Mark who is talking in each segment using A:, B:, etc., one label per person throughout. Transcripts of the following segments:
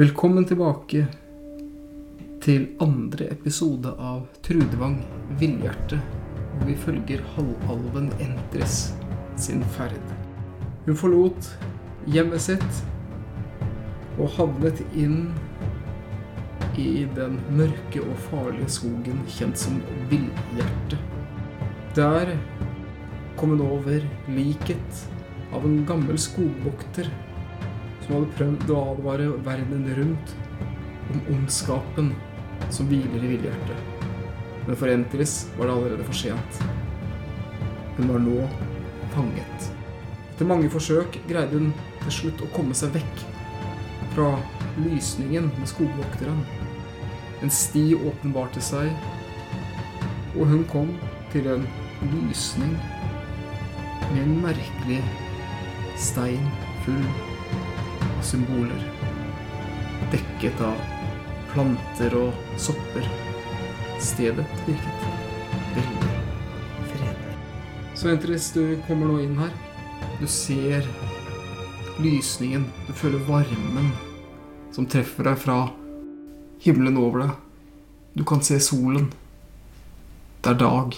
A: Velkommen tilbake til andre episode av Trudvang Villhjerte, hvor vi følger halvalven Entres sin ferd. Hun forlot hjemmet sitt og havnet inn i den mørke og farlige skogen kjent som Villhjerte. Der kom hun over liket av en gammel skogvokter som hadde prøvd å advare verden rundt om ondskapen som hviler i villhjertet. Men for Entris var det allerede for sent. Hun var nå fanget. Etter mange forsøk greide hun til slutt å komme seg vekk fra lysningen med skogvokteren. En sti åpenbarte seg, og hun kom til en lysning med en merkelig stein full symboler. Dekket av planter og sopper. Stedet virket veldig fredelig. Så Entris, du kommer nå inn her. Du ser lysningen. Du føler varmen som treffer deg fra himmelen over deg. Du kan se solen. Det er dag.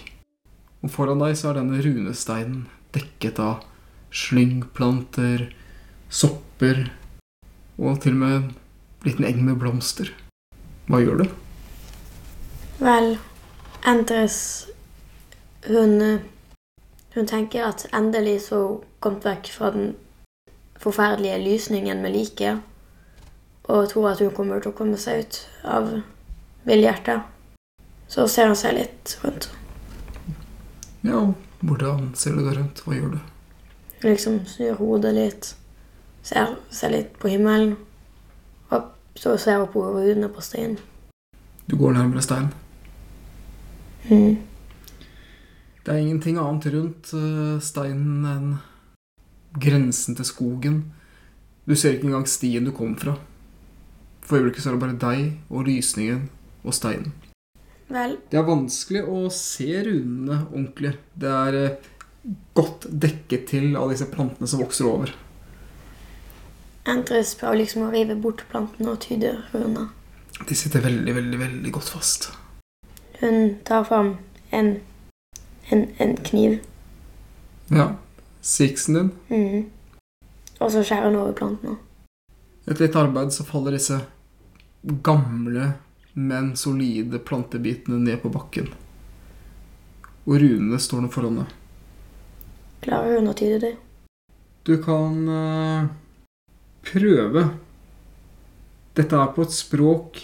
A: Og foran deg så er denne runesteinen dekket av slyngplanter, sopper og til og med en liten eng med blomster. Hva gjør du?
B: Vel, Endres hun, hun tenker at endelig så kommet vekk fra den forferdelige lysningen med liket, og tror at hun kommer til å komme seg ut av villhjertet. Så ser hun seg litt rundt.
A: Ja, hvordan ser du deg rundt? Hva gjør du?
B: Liksom snur hodet litt, ser, ser litt på himmelen, og så ser jeg på rudene på steinen.
A: Du går nærmere steinen.
B: Mm.
A: Det er ingenting annet rundt eh, steinen enn grensen til skogen. Du ser ikke engang stien du kom fra. For øyeblikket er det bare deg og lysningen og steinen.
B: Vel,
A: Det er vanskelig å se runene ordentlig. Det er eh, godt dekket til av disse plantene som vokser over.
B: Endres prøver liksom å rive bort plantene og tyde runene.
A: De sitter veldig, veldig, veldig godt fast.
B: Hun tar fram en, en, en kniv.
A: Ja. Siksen din.
B: Mm. Og så skjærer hun over plantene.
A: Etter litt arbeid så faller disse gamle, men solide plantebitene ned på bakken. Og runene står nå foran deg.
B: Klarer hun å tyde det?
A: Du kan eh, prøve. Dette er på et språk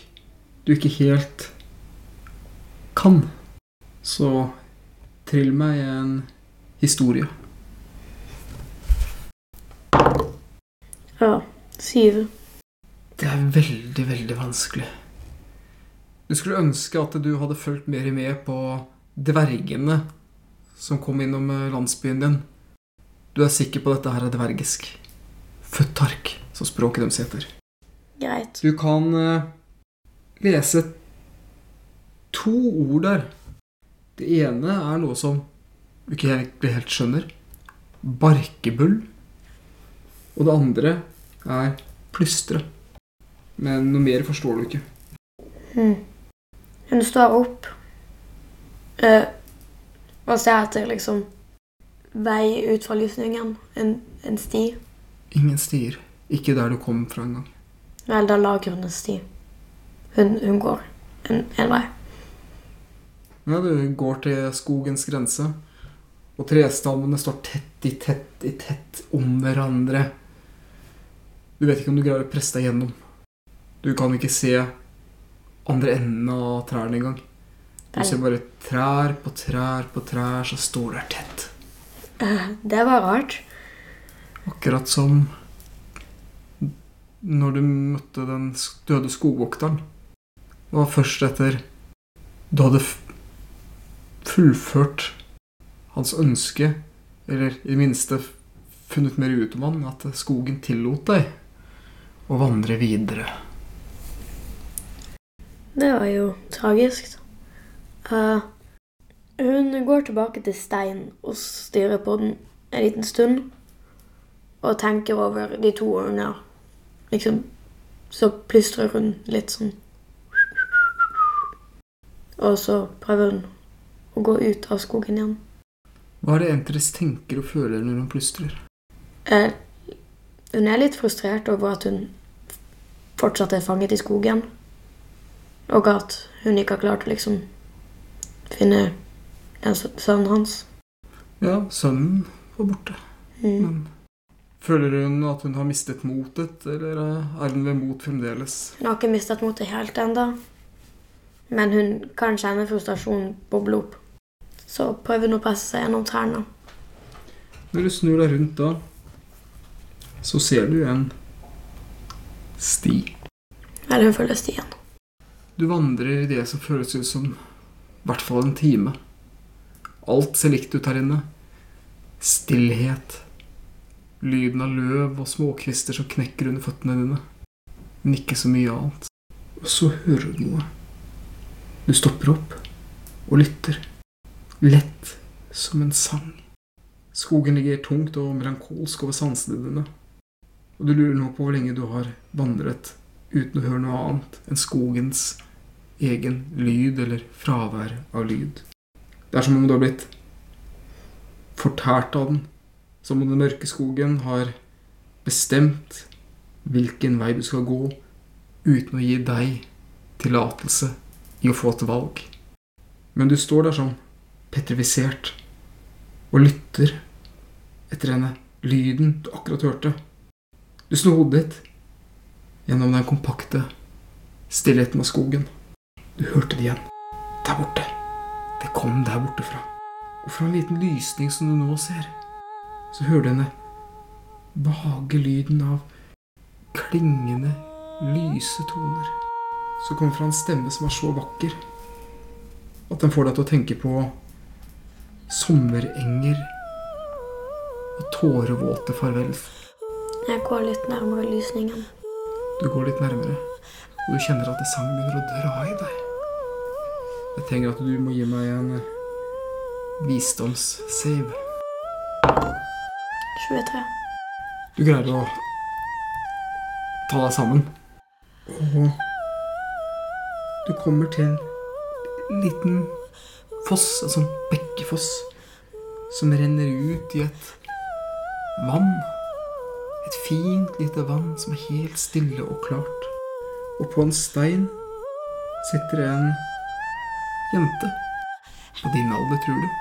A: du ikke helt kan. Så trill meg en historie.
B: Ja. Syv.
A: Det er veldig, veldig vanskelig. Du skulle ønske at du hadde fulgt mer med på dvergene som kom innom eh, landsbyen din. Du er sikker på at dette her er dvergisk. Futtark, som språket deres heter.
B: Greit.
A: Du kan uh, lese to ord der. Det ene er noe som du ikke helt, helt skjønner. Barkebull. Og det andre er plystre. Men noe mer forstår du ikke.
B: Hmm. Hun står opp uh, og ser etter liksom vei ut fra lysningen. En, en sti.
A: Ingen stier. Ikke der du kom fra engang.
B: Vel, da lager hun en sti. Hun, hun går en, en vei.
A: Ja, du går til skogens grense, og trestammene står tett i tett i tett om hverandre. Du vet ikke om du greier å presse deg gjennom. Du kan ikke se andre enden av trærne engang. Du ser bare trær på trær på trær som står der tett.
B: Det var rart.
A: Akkurat som når du møtte den døde skogvokteren. Var først etter du hadde fullført hans ønske, eller i det minste funnet mer ut om han, at skogen tillot deg å vandre videre.
B: Det var jo tragisk. Uh, hun går tilbake til steinen og stirrer på den en liten stund. Og tenker over de to ordene. Liksom så plystrer hun litt sånn. Og så prøver hun å gå ut av skogen igjen.
A: Hva er det Entres tenker og føler når hun plystrer?
B: Eh, hun er litt frustrert over at hun fortsatt er fanget i skogen. Og at hun ikke har klart å liksom finne den s- sønnen hans.
A: Ja, sønnen var borte.
B: Mm.
A: Men føler hun at hun har mistet motet, eller er hun ved mot fremdeles?
B: Hun har ikke mistet motet helt ennå. Men hun kan kjenne frustrasjonen boble opp. Så prøver hun å presse seg gjennom trærne.
A: Når du snur deg rundt da, så ser du en sti.
B: Eller hun følger stien.
A: Du vandrer i det som føles ut som i hvert fall en time. Alt ser likt ut her inne. Stillhet. Lyden av løv og småkvister som knekker under føttene dine. Men ikke så mye annet. Og så hører du noe. Du stopper opp og lytter. Lett som en sang. Skogen ligger tungt og melankolsk over sansene dine. Og du lurer nå på hvor lenge du har vandret uten å høre noe annet enn skogens egen lyd eller fravær av lyd. Det er som om du har blitt fortært av den. Som om den mørke skogen har bestemt hvilken vei du skal gå, uten å gi deg tillatelse i å få et valg. Men du står der sånn, petrifisert, og lytter etter denne lyden du akkurat hørte. Du snur hodet ditt gjennom den kompakte stillheten av skogen. Du hørte det igjen. Der borte. Det kom der borte fra. Og fra en liten lysning som du nå ser, så hører du denne vage lyden av klingende, lyse toner. Så kommer fra en stemme som er så vakker at den får deg til å tenke på sommerenger og tårevåte farvel.
B: Jeg går litt nærmere lysningen.
A: Du går litt nærmere, og du kjenner at det sang begynner å dra i deg. Jeg trenger at du må gi meg en visdomssave.
B: 23.
A: Du greier å ta deg sammen. Og du kommer til en liten foss, en sånn bekkefoss, som renner ut i et vann. Et fint lite vann som er helt stille og klart. Og på en stein sitter en jente. På din alder, tror du.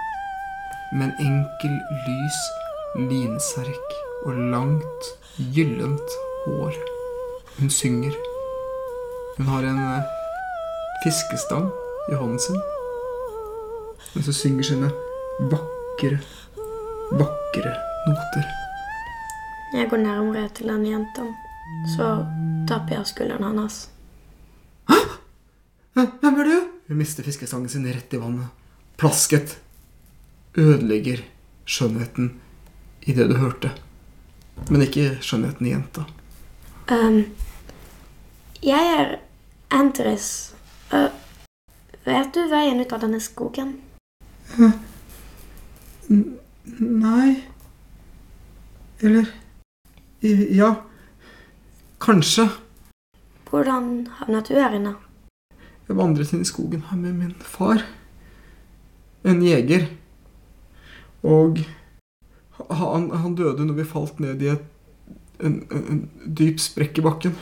A: Med en enkel, lys linserk og langt, gyllent hår. Hun synger. Hun har en eh, fiskestang i hånden sin. Mens hun synger sine vakre, vakre noter.
B: Jeg går nærmere til den jenta, så tapper jeg skulderen hans.
A: Hvem er du? Hun mister fiskestangen sin rett i vannet. Plasket. Ødelegger skjønnheten i det du hørte. Men ikke skjønnheten i jenta.
B: Um, jeg er Andres. Uh, vet du veien ut av denne skogen?
A: Nei Eller Ja. Kanskje.
B: Hvordan havnet du her inne?
A: Jeg vandret inn i skogen her med min far. En jeger. Og han, han døde når vi falt ned i et, en, en, en dyp sprekk i bakken.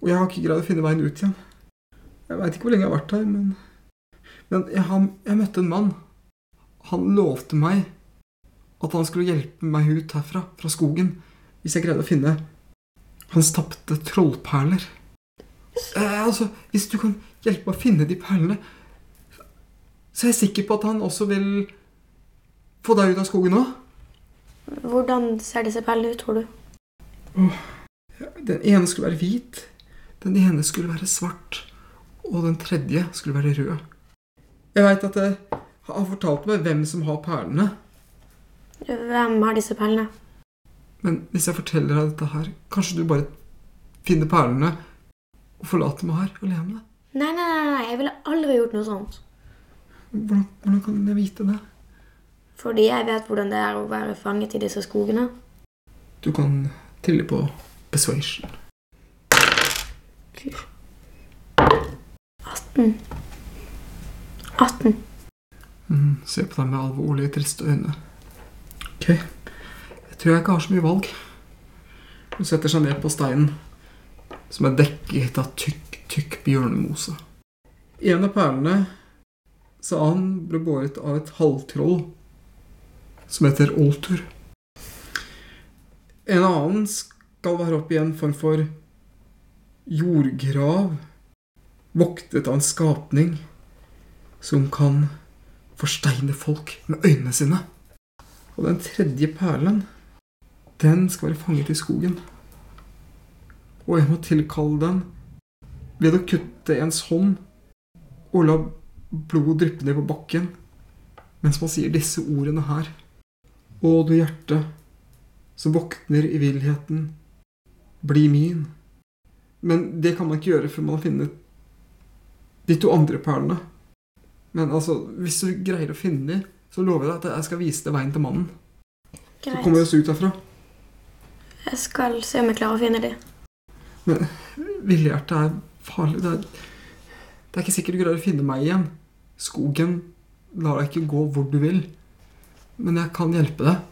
A: Og jeg har ikke greid å finne veien ut igjen. Jeg veit ikke hvor lenge jeg har vært her, men Men jeg, han, jeg møtte en mann. Han lovte meg at han skulle hjelpe meg ut herfra, fra skogen, hvis jeg greide å finne hans tapte trollperler. Eh, altså, hvis du kan hjelpe meg å finne de perlene, så er jeg sikker på at han også vil få deg ut av skogen òg.
B: Hvordan ser disse perlene ut, tror du?
A: Den ene skulle være hvit, den ene skulle være svart, og den tredje skulle være rød. Jeg veit at det har fortalt meg hvem som har perlene,
B: Hvem har disse perlene?
A: men hvis jeg forteller deg dette her, kanskje du bare finner perlene og forlater meg her alene?
B: Nei, nei, nei, jeg ville aldri gjort noe sånt.
A: Hvordan, hvordan kan jeg vite det?
B: Fordi jeg vet hvordan det er å være fanget i disse skogene.
A: Du kan trille på persuasion.
B: 18. 18.
A: Mm, se på deg med alvorlige, triste øyne. Ok, jeg tror jeg ikke har så mye valg. Hun setter seg ned på steinen, som er dekket av tykk, tykk bjørnemose. En av perlene, sa han, ble båret av et halvtroll som heter Oltur. En annen skal være oppe i en form for jordgrav, voktet av en skapning som kan forsteine folk med øynene sine. Og den tredje perlen, den skal være fanget i skogen. Og jeg må tilkalle den ved å kutte ens hånd og la blodet dryppe ned på bakken mens man sier disse ordene her. Å, du hjerte som våkner i villheten, bli min. Men det kan man ikke gjøre før man har funnet de to andre perlene. Men altså, hvis du greier å finne dem, så lover jeg deg at jeg skal vise deg veien til mannen. Så kommer vi oss ut derfra.
B: Jeg skal se om jeg klarer å finne dem.
A: Men Villhjertet er farlig. Det er, det er ikke sikkert du greier å finne meg igjen. Skogen lar deg ikke gå hvor du vil. Men jeg kan hjelpe deg.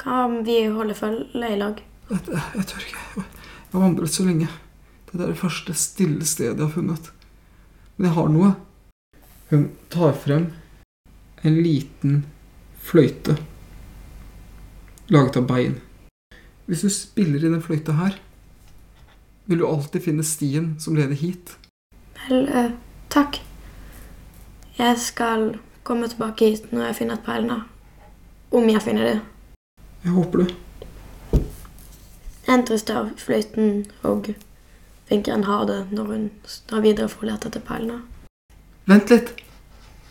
B: Kan vi holde følge i lag?
A: Jeg, jeg, jeg tør ikke. Jeg har vandret så lenge. Det er det første stille stedet jeg har funnet. Men jeg har noe. Hun tar frem en liten fløyte laget av bein. Hvis du spiller i den fløyta her, vil du alltid finne stien som leder hit.
B: Vel, uh, takk. Jeg skal komme tilbake hit når jeg finner et perlene. Om jeg finner det.
A: Jeg håper det.
B: Entris tar fløyten og vinkeren har det når hun drar videre for å lete etter perlene.
A: Vent litt.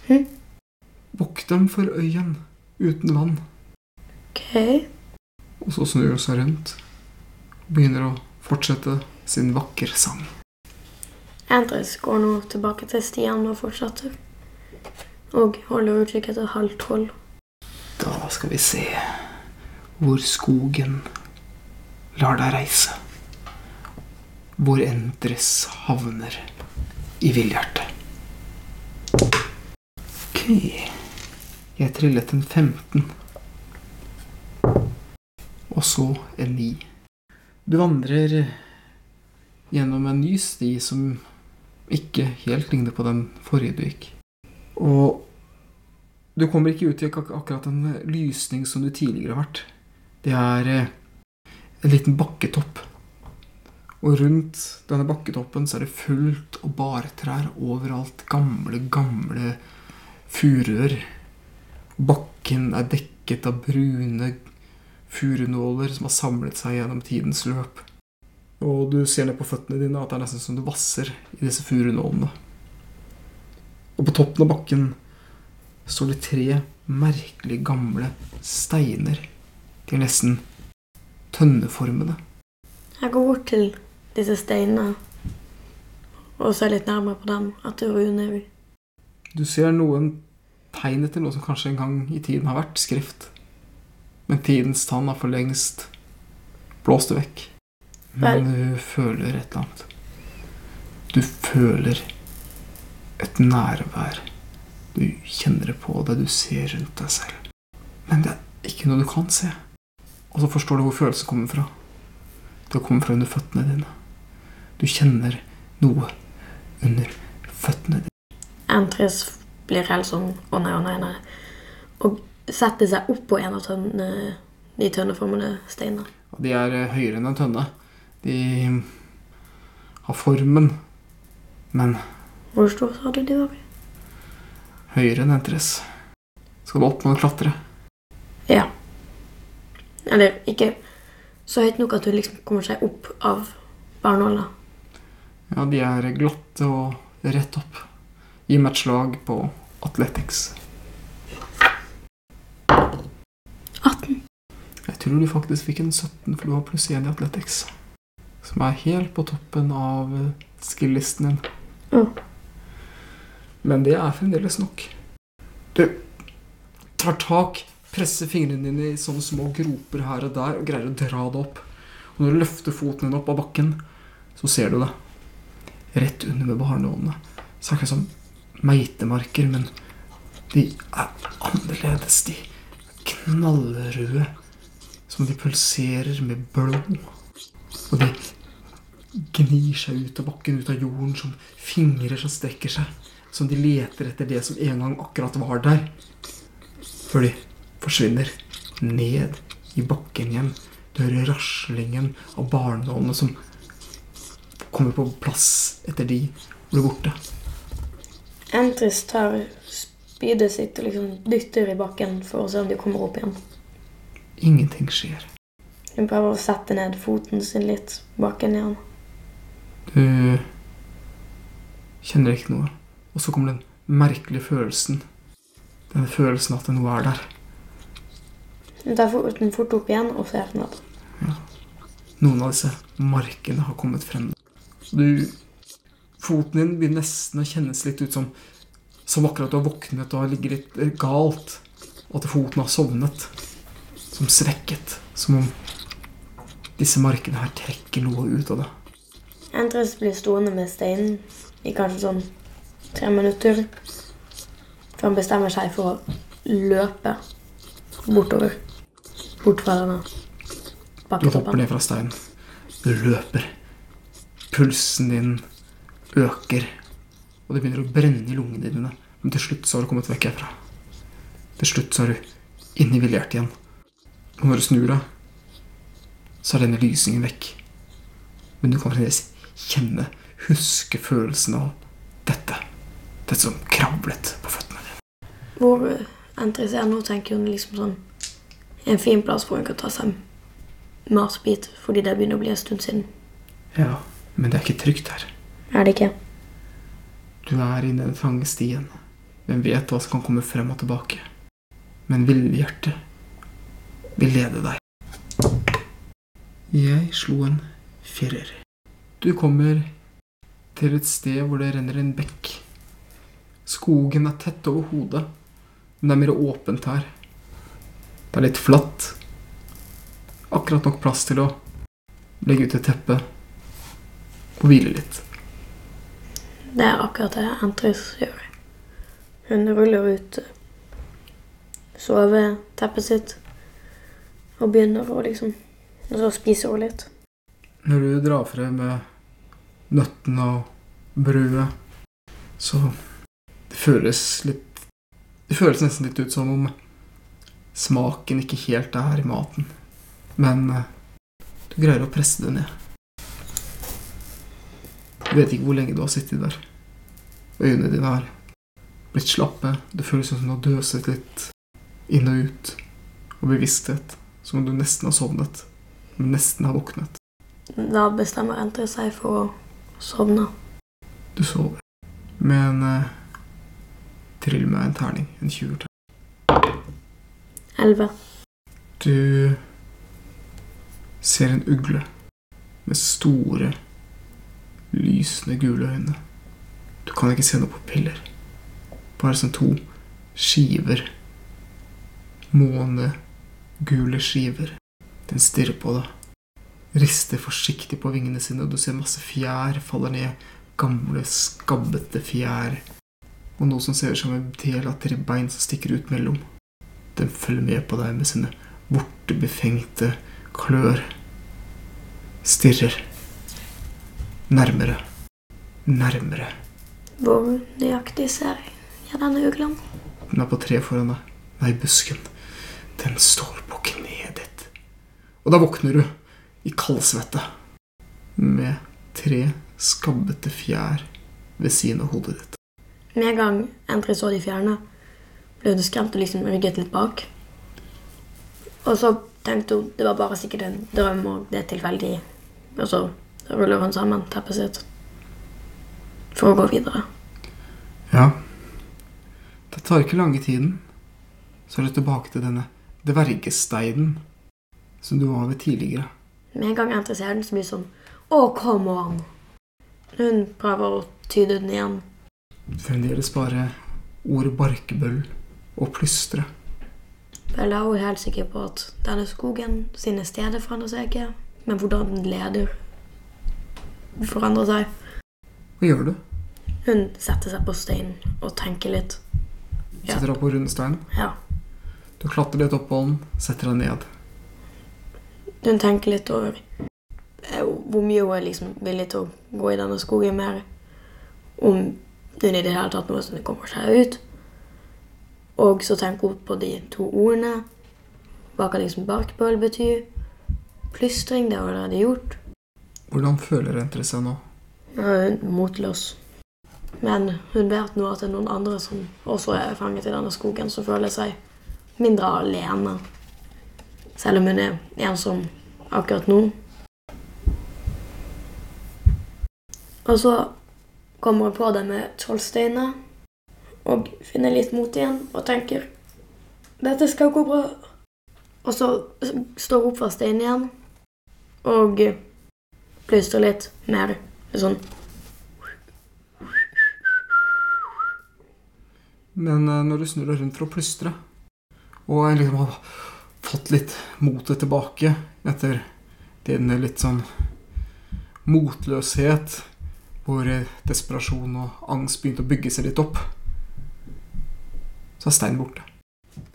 B: Hm?
A: Vokt dem for øyen uten vann.
B: Ok.
A: Og så snur hun seg rundt og begynner å fortsette sin vakre sang.
B: Entris går nå tilbake til Stian og fortsetter. Og holder utkikk etter halvtroll.
A: Da skal vi se hvor skogen lar deg reise. Hvor Endres havner i villhjertet. Ok. Jeg trillet en 15. Og så en 9. Du vandrer gjennom en ny sti som ikke helt ligner på den forrige du gikk. Og du kommer ikke ut i ak akkurat en lysning som du tidligere har vært. Det er eh, en liten bakketopp. Og rundt denne bakketoppen så er det fullt av bartrær overalt. Gamle, gamle furuer. Bakken er dekket av brune furunåler som har samlet seg gjennom tidens løp. Og du ser ned på føttene dine at det er nesten som du vasser i disse furunålene. Og på toppen av bakken står det tre merkelig gamle steiner. De er nesten tønneformede.
B: Jeg går bort til disse steinene og ser litt nærmere på dem etter runer.
A: Du ser noen tegn etter noe som kanskje en gang i tiden har vært skrift. Men tidens tann har for lengst blåst det vekk. Men du føler et eller annet. Du føler et nærvær. Du kjenner det på det du ser rundt deg selv. Men det er ikke noe du kan se. Og så forstår du hvor følelsen kommer fra. Det kommer fra under føttene dine. Du kjenner noe under føttene dine.
B: Entris blir helt sånn å nei, å nei, nei. Og setter seg oppå en av tønne, de tønneformede steinene.
A: De er eh, høyere enn en tønne. De har formen, men
B: Hvor stor sa du de var?
A: Høyere enn Entres. Skal du opp, må du klatre.
B: Ja. Eller ikke så høyt nok at du liksom kommer seg opp av barnåla.
A: Ja, de er glatte og rett opp. Gi meg et slag på Athletics.
B: 18.
A: Jeg tror du faktisk fikk en 17, for du har pluss 1 i Athletics. Som er helt på toppen av skill-listen din.
B: Mm.
A: Men det er fremdeles nok. Du tar tak, presser fingrene dine i sånne små groper her og der og greier å dra det opp. Og når du løfter foten din opp av bakken, så ser du det. Rett under ved barnehåndene så akkurat som meitemarker, men de er annerledes. De er knallrøde, som de pulserer med blod. Og de gnir seg ut av bakken, ut av jorden, som fingrer som strekker seg. Som de leter etter det som en gang akkurat var der. Før de forsvinner ned i bakken igjen. Du hører raslingen av barnålene som kommer på plass etter de blir borte.
B: Entris tar spydet sitt og liksom dytter i bakken for å se om de kommer opp igjen.
A: Ingenting skjer.
B: Hun prøver å sette ned foten sin litt bakken igjen.
A: Du kjenner ikke noe. Og så kommer den merkelige følelsen. Den følelsen at det noe er der.
B: Tar foten fort opp igjen og ser Ja.
A: Noen av disse markene har kommet frem. Du, foten din begynner nesten å kjennes litt ut som Som akkurat du har våknet og har ligget litt galt. Og at foten har sovnet. Som svekket. Som om disse markene her trekker noe ut av det.
B: Entris blir stående med steinen i kanskje sånn tre minutter. Før han bestemmer seg for å løpe bortover. Bort fra denne bakketoppen.
A: Du hopper ned fra steinen. Du løper. Pulsen din øker. Og det begynner å brenne i lungene dine. Men til slutt så har du kommet vekk herfra. Til slutt så er du inne i igjen. Og når du snur deg, så er denne lysingen vekk. Men du kan fremdeles kjenne, huske følelsen av. Dette som kravlet på føttene.
B: Hvor Entris er nå, tenker hun liksom sånn En fin plass hvor hun kan ta seg matbit, fordi det begynner å bli en stund siden.
A: Ja, men det er ikke trygt her.
B: Er det ikke?
A: Du er inne i den trange stien. Hvem vet hva som kan komme frem og tilbake? Men villhjertet vil lede deg. Jeg slo en firer. Du kommer til et sted hvor det renner en bekk. Skogen er tett over hodet, men det er mer åpent her. Det er litt flatt. Akkurat nok plass til å legge ut et teppe og hvile litt.
B: Det er akkurat det Entris gjør. Hun ruller ut eh, soveteppet sitt og begynner å liksom Og så spiser hun litt.
A: Når du drar frem med nøttene og brødet, så føles litt Det føles nesten litt ut som om smaken ikke helt er her i maten. Men eh, du greier å presse det ned. Du vet ikke hvor lenge du har sittet der. Øynene dine er blitt slappe. Det føles som om du har døset litt inn og ut. Og bevissthet. Som om du nesten har sovnet. Men nesten har våknet.
B: Da bestemmer Entris seg for å sovne.
A: Du sover. Men eh, trill meg en terning. En 20-terning.
B: Elleve.
A: Du ser en ugle med store, lysende gule øyne. Du kan ikke se noe på piller. Bare som to skiver. Månegule skiver. Den stirrer på deg. Rister forsiktig på vingene sine, og du ser masse fjær faller ned. Gamle, skabbete fjær. Og noe som ser ut som en del av tre bein som stikker ut mellom. Den følger med på deg med sine bortebefengte klør. Stirrer. Nærmere. Nærmere.
B: Hvor nøyaktig ser jeg denne uglen?
A: Den er på tre foran deg. Nei, busken. Den står på kneet ditt. Og da våkner du i kaldsvette. Med tre skabbete fjær ved siden av hodet ditt.
B: Med en gang Entry så de fjerne, ble hun skremt og liksom rygget litt bak. Og så tenkte hun det var bare sikkert en drøm, og det er tilfeldig. Og så ruller hun sammen teppet sitt for å gå videre.
A: Ja. Det tar ikke lange tiden. Så er du tilbake til denne dvergesteinen som du var ved tidligere.
B: Med en gang Entry ser den, så blir det sånn Å, come on! Hun prøver å tyde den igjen.
A: Fremdeles bare ordet barkebøll og plystre.
B: Vel, jeg er jo helt sikker på at denne skogen sine steder forandrer seg ikke, men hvordan den leder, forandrer seg.
A: Hva gjør du?
B: Hun setter seg på steinen og tenker litt. Ja.
A: Setter deg på rundesteinen.
B: Ja.
A: Du klatrer litt opp på den, setter deg ned.
B: Hun tenker litt over eh, hvor mye hun er liksom villig til å gå i denne skogen mer. Om hun i det hele tatt noe som kommer seg ut. Og så tenker hun på de to ordene. Hva kan liksom barkbøl bety? Plystring, det har hun allerede gjort.
A: Hvordan føler Entre seg nå?
B: Hun er motløs. Men hun vet nå at det er noen andre som også er fanget i denne skogen, som føler seg mindre alene. Selv om hun er ensom akkurat nå. Og så kommer på det med trollsteinene og finner litt mot igjen og tenker dette skal gå bra. Og så står hun opp fra steinen igjen og plystrer litt mer sånn
A: Men eh, når du snur deg rundt for å plystre, og jeg liksom har fått litt motet tilbake etter din litt sånn motløshet, hvor eh, desperasjon og angst begynte å bygge seg litt opp, så er Stein borte.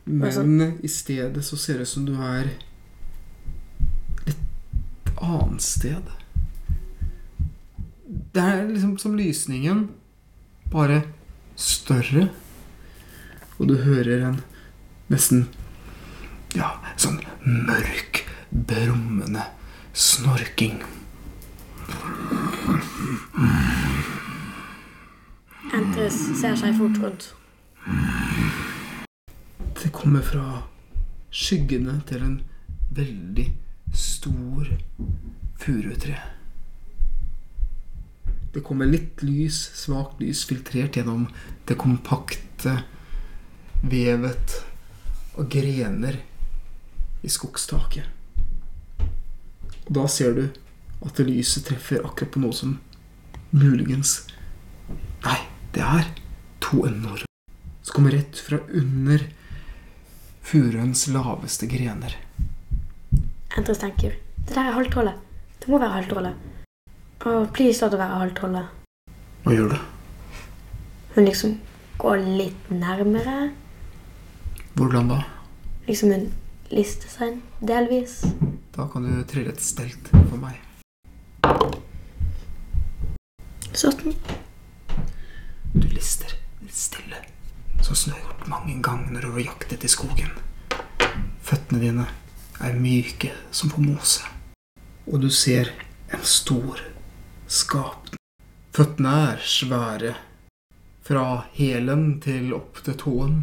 A: Men i stedet så ser det ut som du er et annet sted. Det er liksom som lysningen, bare større. Og du hører en nesten Ja, sånn mørk, brummende snorking.
B: Entres ser seg fort rundt.
A: Det kommer fra skyggene til en veldig stor furutre. Det kommer litt lys, svakt lys, filtrert gjennom det kompakte vevet av grener i skogstaket. Og da ser du at lyset treffer akkurat på noe som muligens Nei, det er to enorme som kommer rett fra under furuens laveste grener.
B: Entres tenker det der er halvtrollet. Det må være halvtrollet. Og please la det være halvtrollet.
A: Hva gjør du?
B: Hun liksom går litt nærmere.
A: Hvordan da?
B: Liksom hun lister seg delvis.
A: Da kan du trille et stelt for meg.
B: 17.
A: Du lister stille, så snort mange ganger over jaktet i skogen. Føttene dine er myke som på mose, og du ser en stor skapning. Føttene er svære. Fra hælen til opp til tåen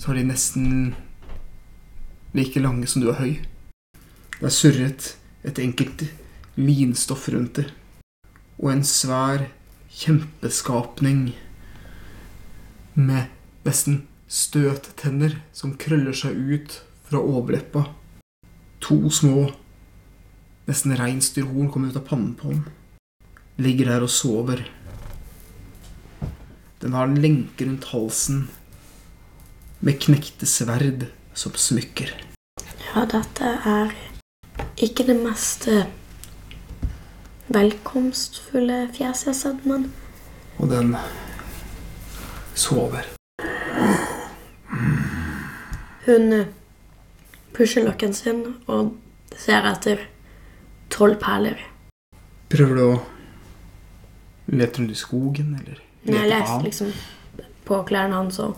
A: så er de nesten like lange som du er høy. Det er surret et enkelt linstoff rundt det, og en svær kjempeskapning med nesten støttenner som krøller seg ut fra overleppa. To små, nesten reinsdyrhorn kommer ut av pannen på den. Ligger der og sover. Den har en lenke rundt halsen med knekte sverd som smykker.
B: Ja, dette er ikke det meste velkomstfulle fjeset jeg har sett, men
A: Og den sover.
B: hun pusher løkken sin og ser etter trollperler.
A: Prøver du å lete rundt i skogen, eller
B: Nei, jeg
A: lete
B: liksom på klærne hans og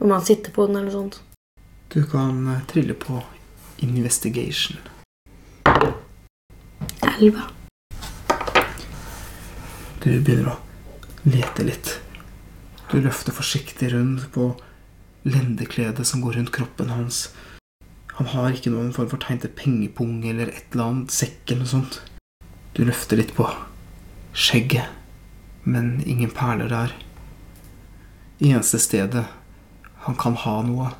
B: om han sitter på den eller noe sånt.
A: Du kan eh, trille på investigation.
B: Elleve.
A: Du begynner å lete litt. Du løfter forsiktig rundt på lendekledet som går rundt kroppen hans. Han har ikke noen form for tegn til pengepung eller et eller annet sekk eller noe sånt. Du løfter litt på skjegget, men ingen perler der. Eneste stedet han kan ha noe,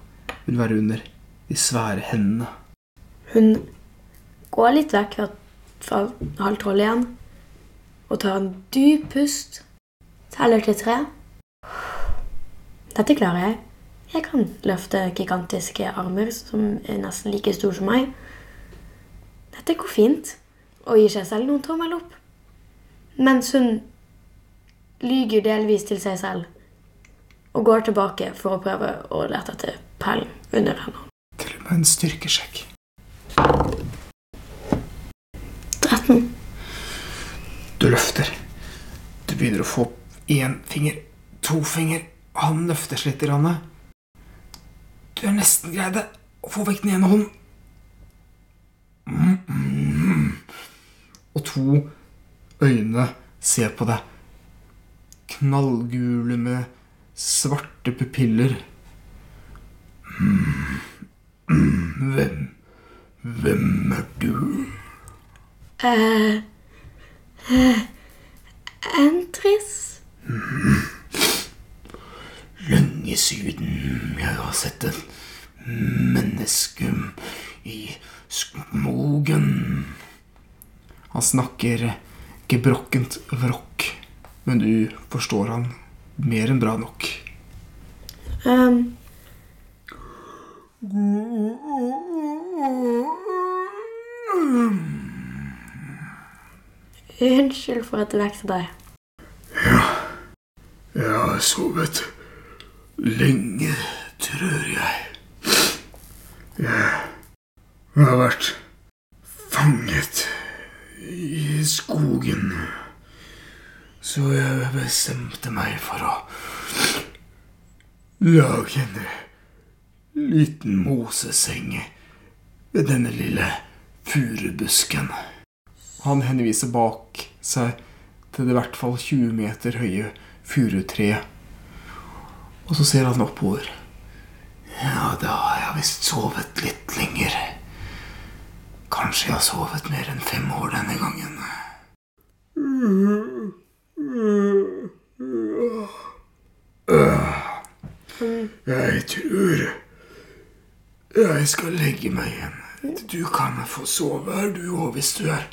A: vil være under de svære hendene.
B: Hun går litt vekk fra, halv tolv igjen og tar en dyp pust. Teller til tre. Dette klarer jeg. Jeg kan løfte gigantiske armer som er nesten like store som meg. Dette går fint. Og gir seg selv noen tommel opp. Mens hun lyger delvis til seg selv og går tilbake for å prøve å lete etter perlen under henne.
A: Til og med en styrkesjekk. Du løfter. Du begynner å få opp én finger, to finger. Han løfter seg litt. Grann. Du har nesten greid det. Å få vekk den ene hånden. Mm, mm. Og to øyne ser på deg. Knallgule med svarte pupiller. Mm. Hvem Hvem er du?
B: Eh, eh, Entris?
A: Lenge siden jeg har sett et menneske i skogen. Han snakker gebrokkent vrokk, men du forstår han mer enn bra nok.
B: Um, unnskyld for at jeg vekket deg.
A: Jeg har sovet lenge, tror jeg. Jeg har vært fanget i skogen. Så jeg bestemte meg for å lage en liten moseseng ved denne lille furubusken. Han henviser bak seg til det i hvert fall 20 meter høye furutreet. Og så ser han oppover. Ja, da har jeg visst sovet litt lenger. Kanskje jeg har sovet mer enn fem år denne gangen. Jeg tror jeg skal legge meg igjen. Du kan få sove her, du òg, hvis du er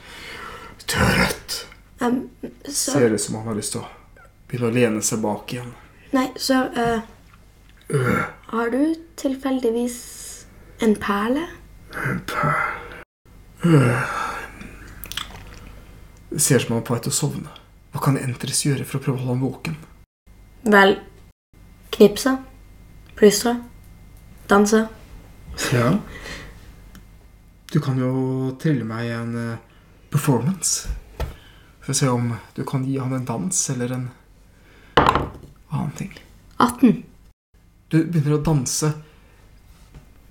A: trøtt.
B: Um, så
A: Ser ut som han har lyst til å begynne å lene seg bak igjen.
B: Nei, så eh, Har du tilfeldigvis en perle?
A: En perle Det ser ut som han er på vei til å sovne. Hva kan Entres gjøre for å prøve å holde ham våken?
B: Vel knipse, plystre, danse.
A: Ja. Du kan jo trille meg en performance. For å se om du kan gi han en dans eller en annen ting.
B: 18.
A: Du begynner å danse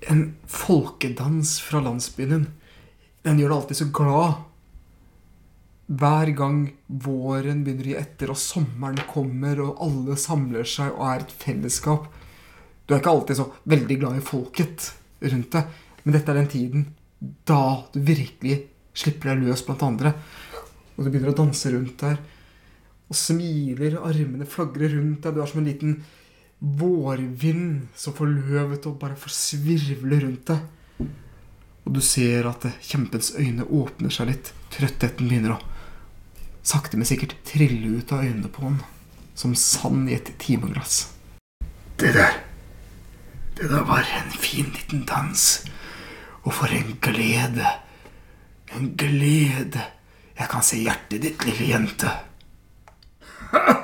A: en folkedans fra landsbyen din. Den gjør deg alltid så glad. Hver gang våren begynner å gi etter, og sommeren kommer, og alle samler seg og er et fellesskap. Du er ikke alltid så veldig glad i folket rundt deg, men dette er den tiden da du virkelig slipper deg løs blant andre. Og du begynner å danse rundt der, og smiler, armene flagrer rundt deg. Du er som en liten vårvind som får løvet og bare får svirvle rundt deg. Og du ser at kjempens øyne åpner seg litt. Trøttheten begynner å sakte, men sikkert trille ut av øynene på han. Som sand i et timeglass. Det der Det der var en fin liten dans. Og for en glede. En glede. Jeg kan se hjertet ditt, lille jente.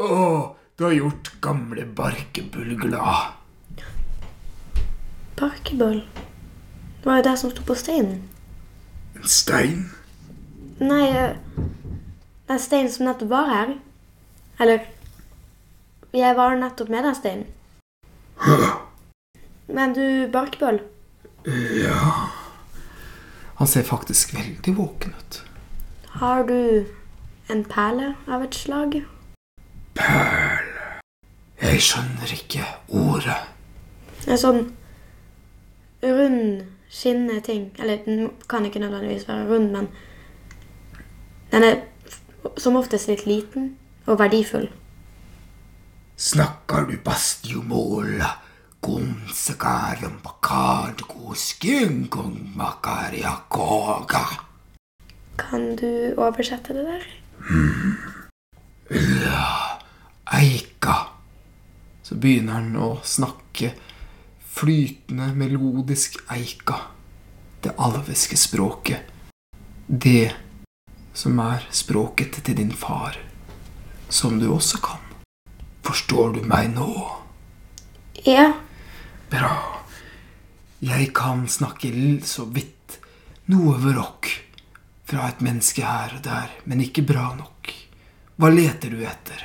A: Å, du har gjort gamle Barkebull glad.
B: Barkebull? Det var jo det som sto på steinen.
A: En stein?
B: Nei, det er steinen som nettopp var her. Eller Jeg var nettopp med den steinen. Men du, Barkebull?
A: Ja Han ser faktisk veldig våken ut.
B: Har du en perle av et slag?
A: Perle Jeg skjønner ikke ordet.
B: En sånn rund, skinnende ting. Eller den kan ikke nødvendigvis være rund, men den er som oftest litt liten og verdifull.
A: Snakker du bastiomola?
B: Kan du oversette det der?
A: Ja, Eika. Så begynner han å snakke flytende, melodisk eika. Det alviske språket. Det som er språket til din far, som du også kan. Forstår du meg nå?
B: Ja.
A: Bra. Jeg kan snakke så vidt noe vrokk fra et menneske her og der, men ikke bra nok. Hva leter du etter?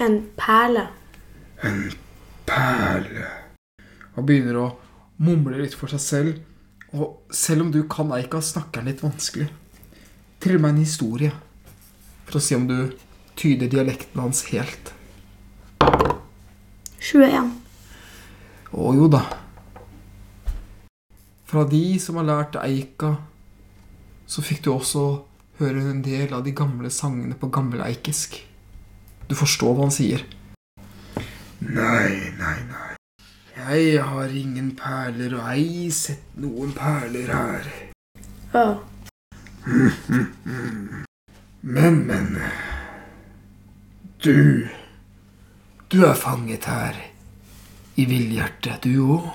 B: En perle.
A: En perle. Han begynner å mumle litt for seg selv, og selv om du kan Eika, snakker han litt vanskelig. Trill meg en historie, for å se om du tyder dialekten hans helt.
B: 21.
A: Å jo da. Fra de som har lært Eika, så fikk du også høre en del av de gamle sangene på gammeleikisk. Du forstår hva han sier. Nei, nei, nei. Jeg har ingen perler, og ei sett noen perler her.
B: Ja.
A: Men, men Du Du er fanget her. I villhjertet, du òg.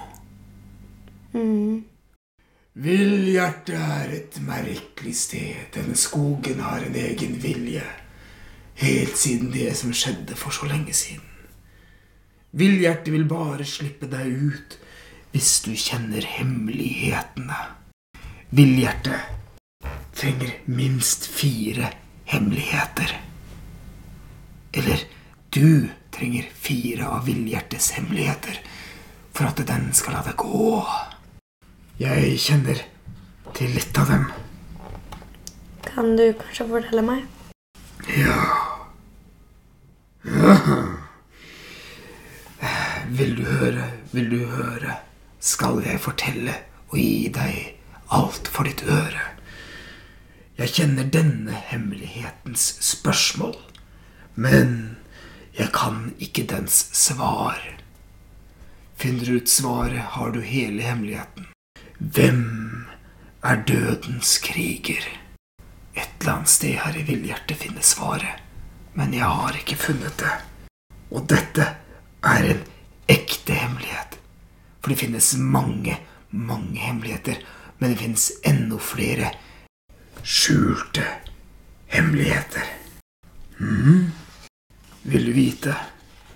B: Mm.
A: Villhjertet er et merkelig sted. Denne skogen har en egen vilje. Helt siden det som skjedde for så lenge siden. Villhjertet vil bare slippe deg ut hvis du kjenner hemmelighetene. Villhjertet trenger minst fire hemmeligheter. Eller du trenger fire av villhjertets hemmeligheter for at den skal la deg gå. Jeg kjenner til litt av dem.
B: Kan du kanskje fortelle meg?
A: Ja Vil du høre, vil du høre, skal jeg fortelle og gi deg alt for ditt øre. Jeg kjenner denne hemmelighetens spørsmål, men jeg kan ikke dens svar. Finner du ut svaret, har du hele hemmeligheten. Hvem er dødens kriger? Et eller annet sted her i villhjertet finnes svaret, men jeg har ikke funnet det. Og dette er en ekte hemmelighet. For det finnes mange, mange hemmeligheter, men det finnes enda flere skjulte hemmeligheter. Mhm. Vil du vite?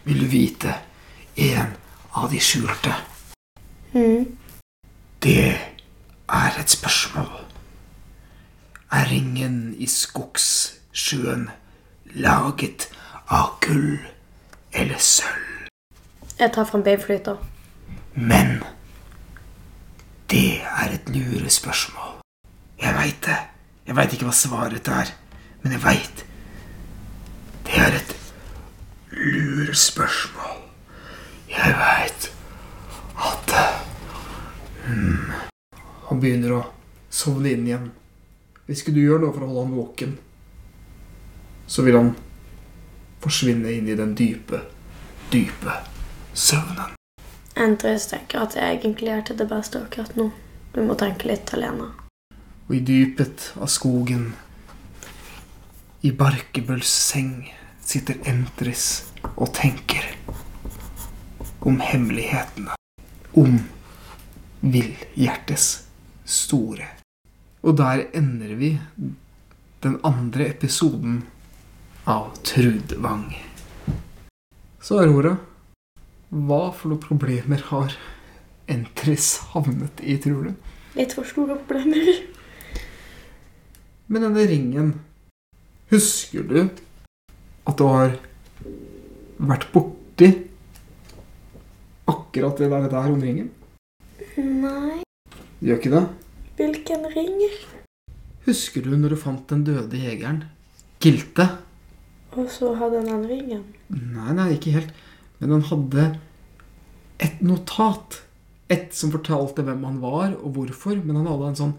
A: Vil du vite en av de skjulte?
B: Mm.
A: Det er et spørsmål. Er ringen i skogssjøen laget av gull eller sølv?
B: Jeg tar frem beinflyter.
A: Men det er et lurespørsmål. Jeg veit det. Jeg veit ikke hva svaret er, men jeg veit det er et lurespørsmål. Jeg veit at hmm. Han begynner å sovne inn igjen. Hvis ikke du gjør noe for å holde han våken, så vil han forsvinne inn i den dype, dype søvnen.
B: Andres tenker at jeg egentlig er til det beste akkurat nå. Du må tenke litt alene.
A: Og i dypet av skogen, i Barkebøls seng, sitter Entris og tenker om hemmelighetene. Om villhjertes store. Og der ender vi den andre episoden av Trudvang. Så Aurora, hva for noen problemer har Entris havnet i, tror du?
B: Litt for store problemer.
A: Men denne ringen Husker du at du har vært borti akkurat det der, der om ringen?
B: Nei,
A: Gjør ikke det?
B: hvilken ring?
A: Husker du når du fant den døde jegeren? Gilte?
B: Og så hadde han den ringen.
A: Nei, nei, ikke helt. Men han hadde et notat. Et som fortalte hvem han var, og hvorfor. Men han hadde en sånn,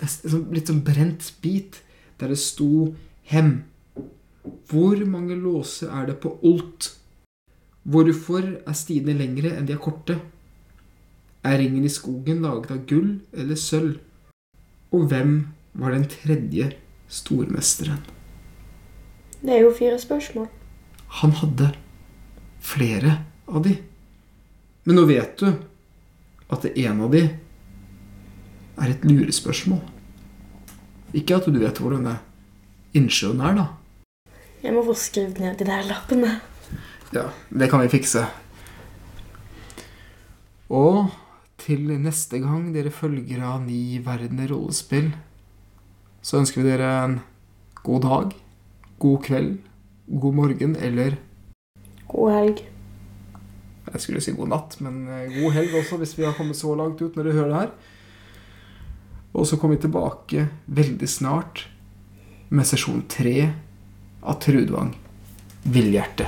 A: en sånn litt sånn brent bit der det sto 'Hem'. Hvor mange låser er det på Olt? Hvorfor er stiene lengre enn de er korte? Er ringen i skogen laget av gull eller sølv? Og hvem var den tredje stormesteren?
B: Det er jo fire spørsmål.
A: Han hadde flere av de. Men nå vet du at det ene av de er et lurespørsmål. Ikke at du vet hvordan innsjøen er, da.
B: Jeg må få skrevet ned de der lappene.
A: Ja, det kan vi fikse. Og til neste gang dere følger av Ni verdener rollespill, så ønsker vi dere en god dag, god kveld, god morgen eller
B: God helg.
A: Jeg skulle si god natt, men eh, god helg også, hvis vi har kommet så langt ut når dere hører det her. Og så kommer vi tilbake veldig snart med sesjon tre av Trudvang Villhjerte.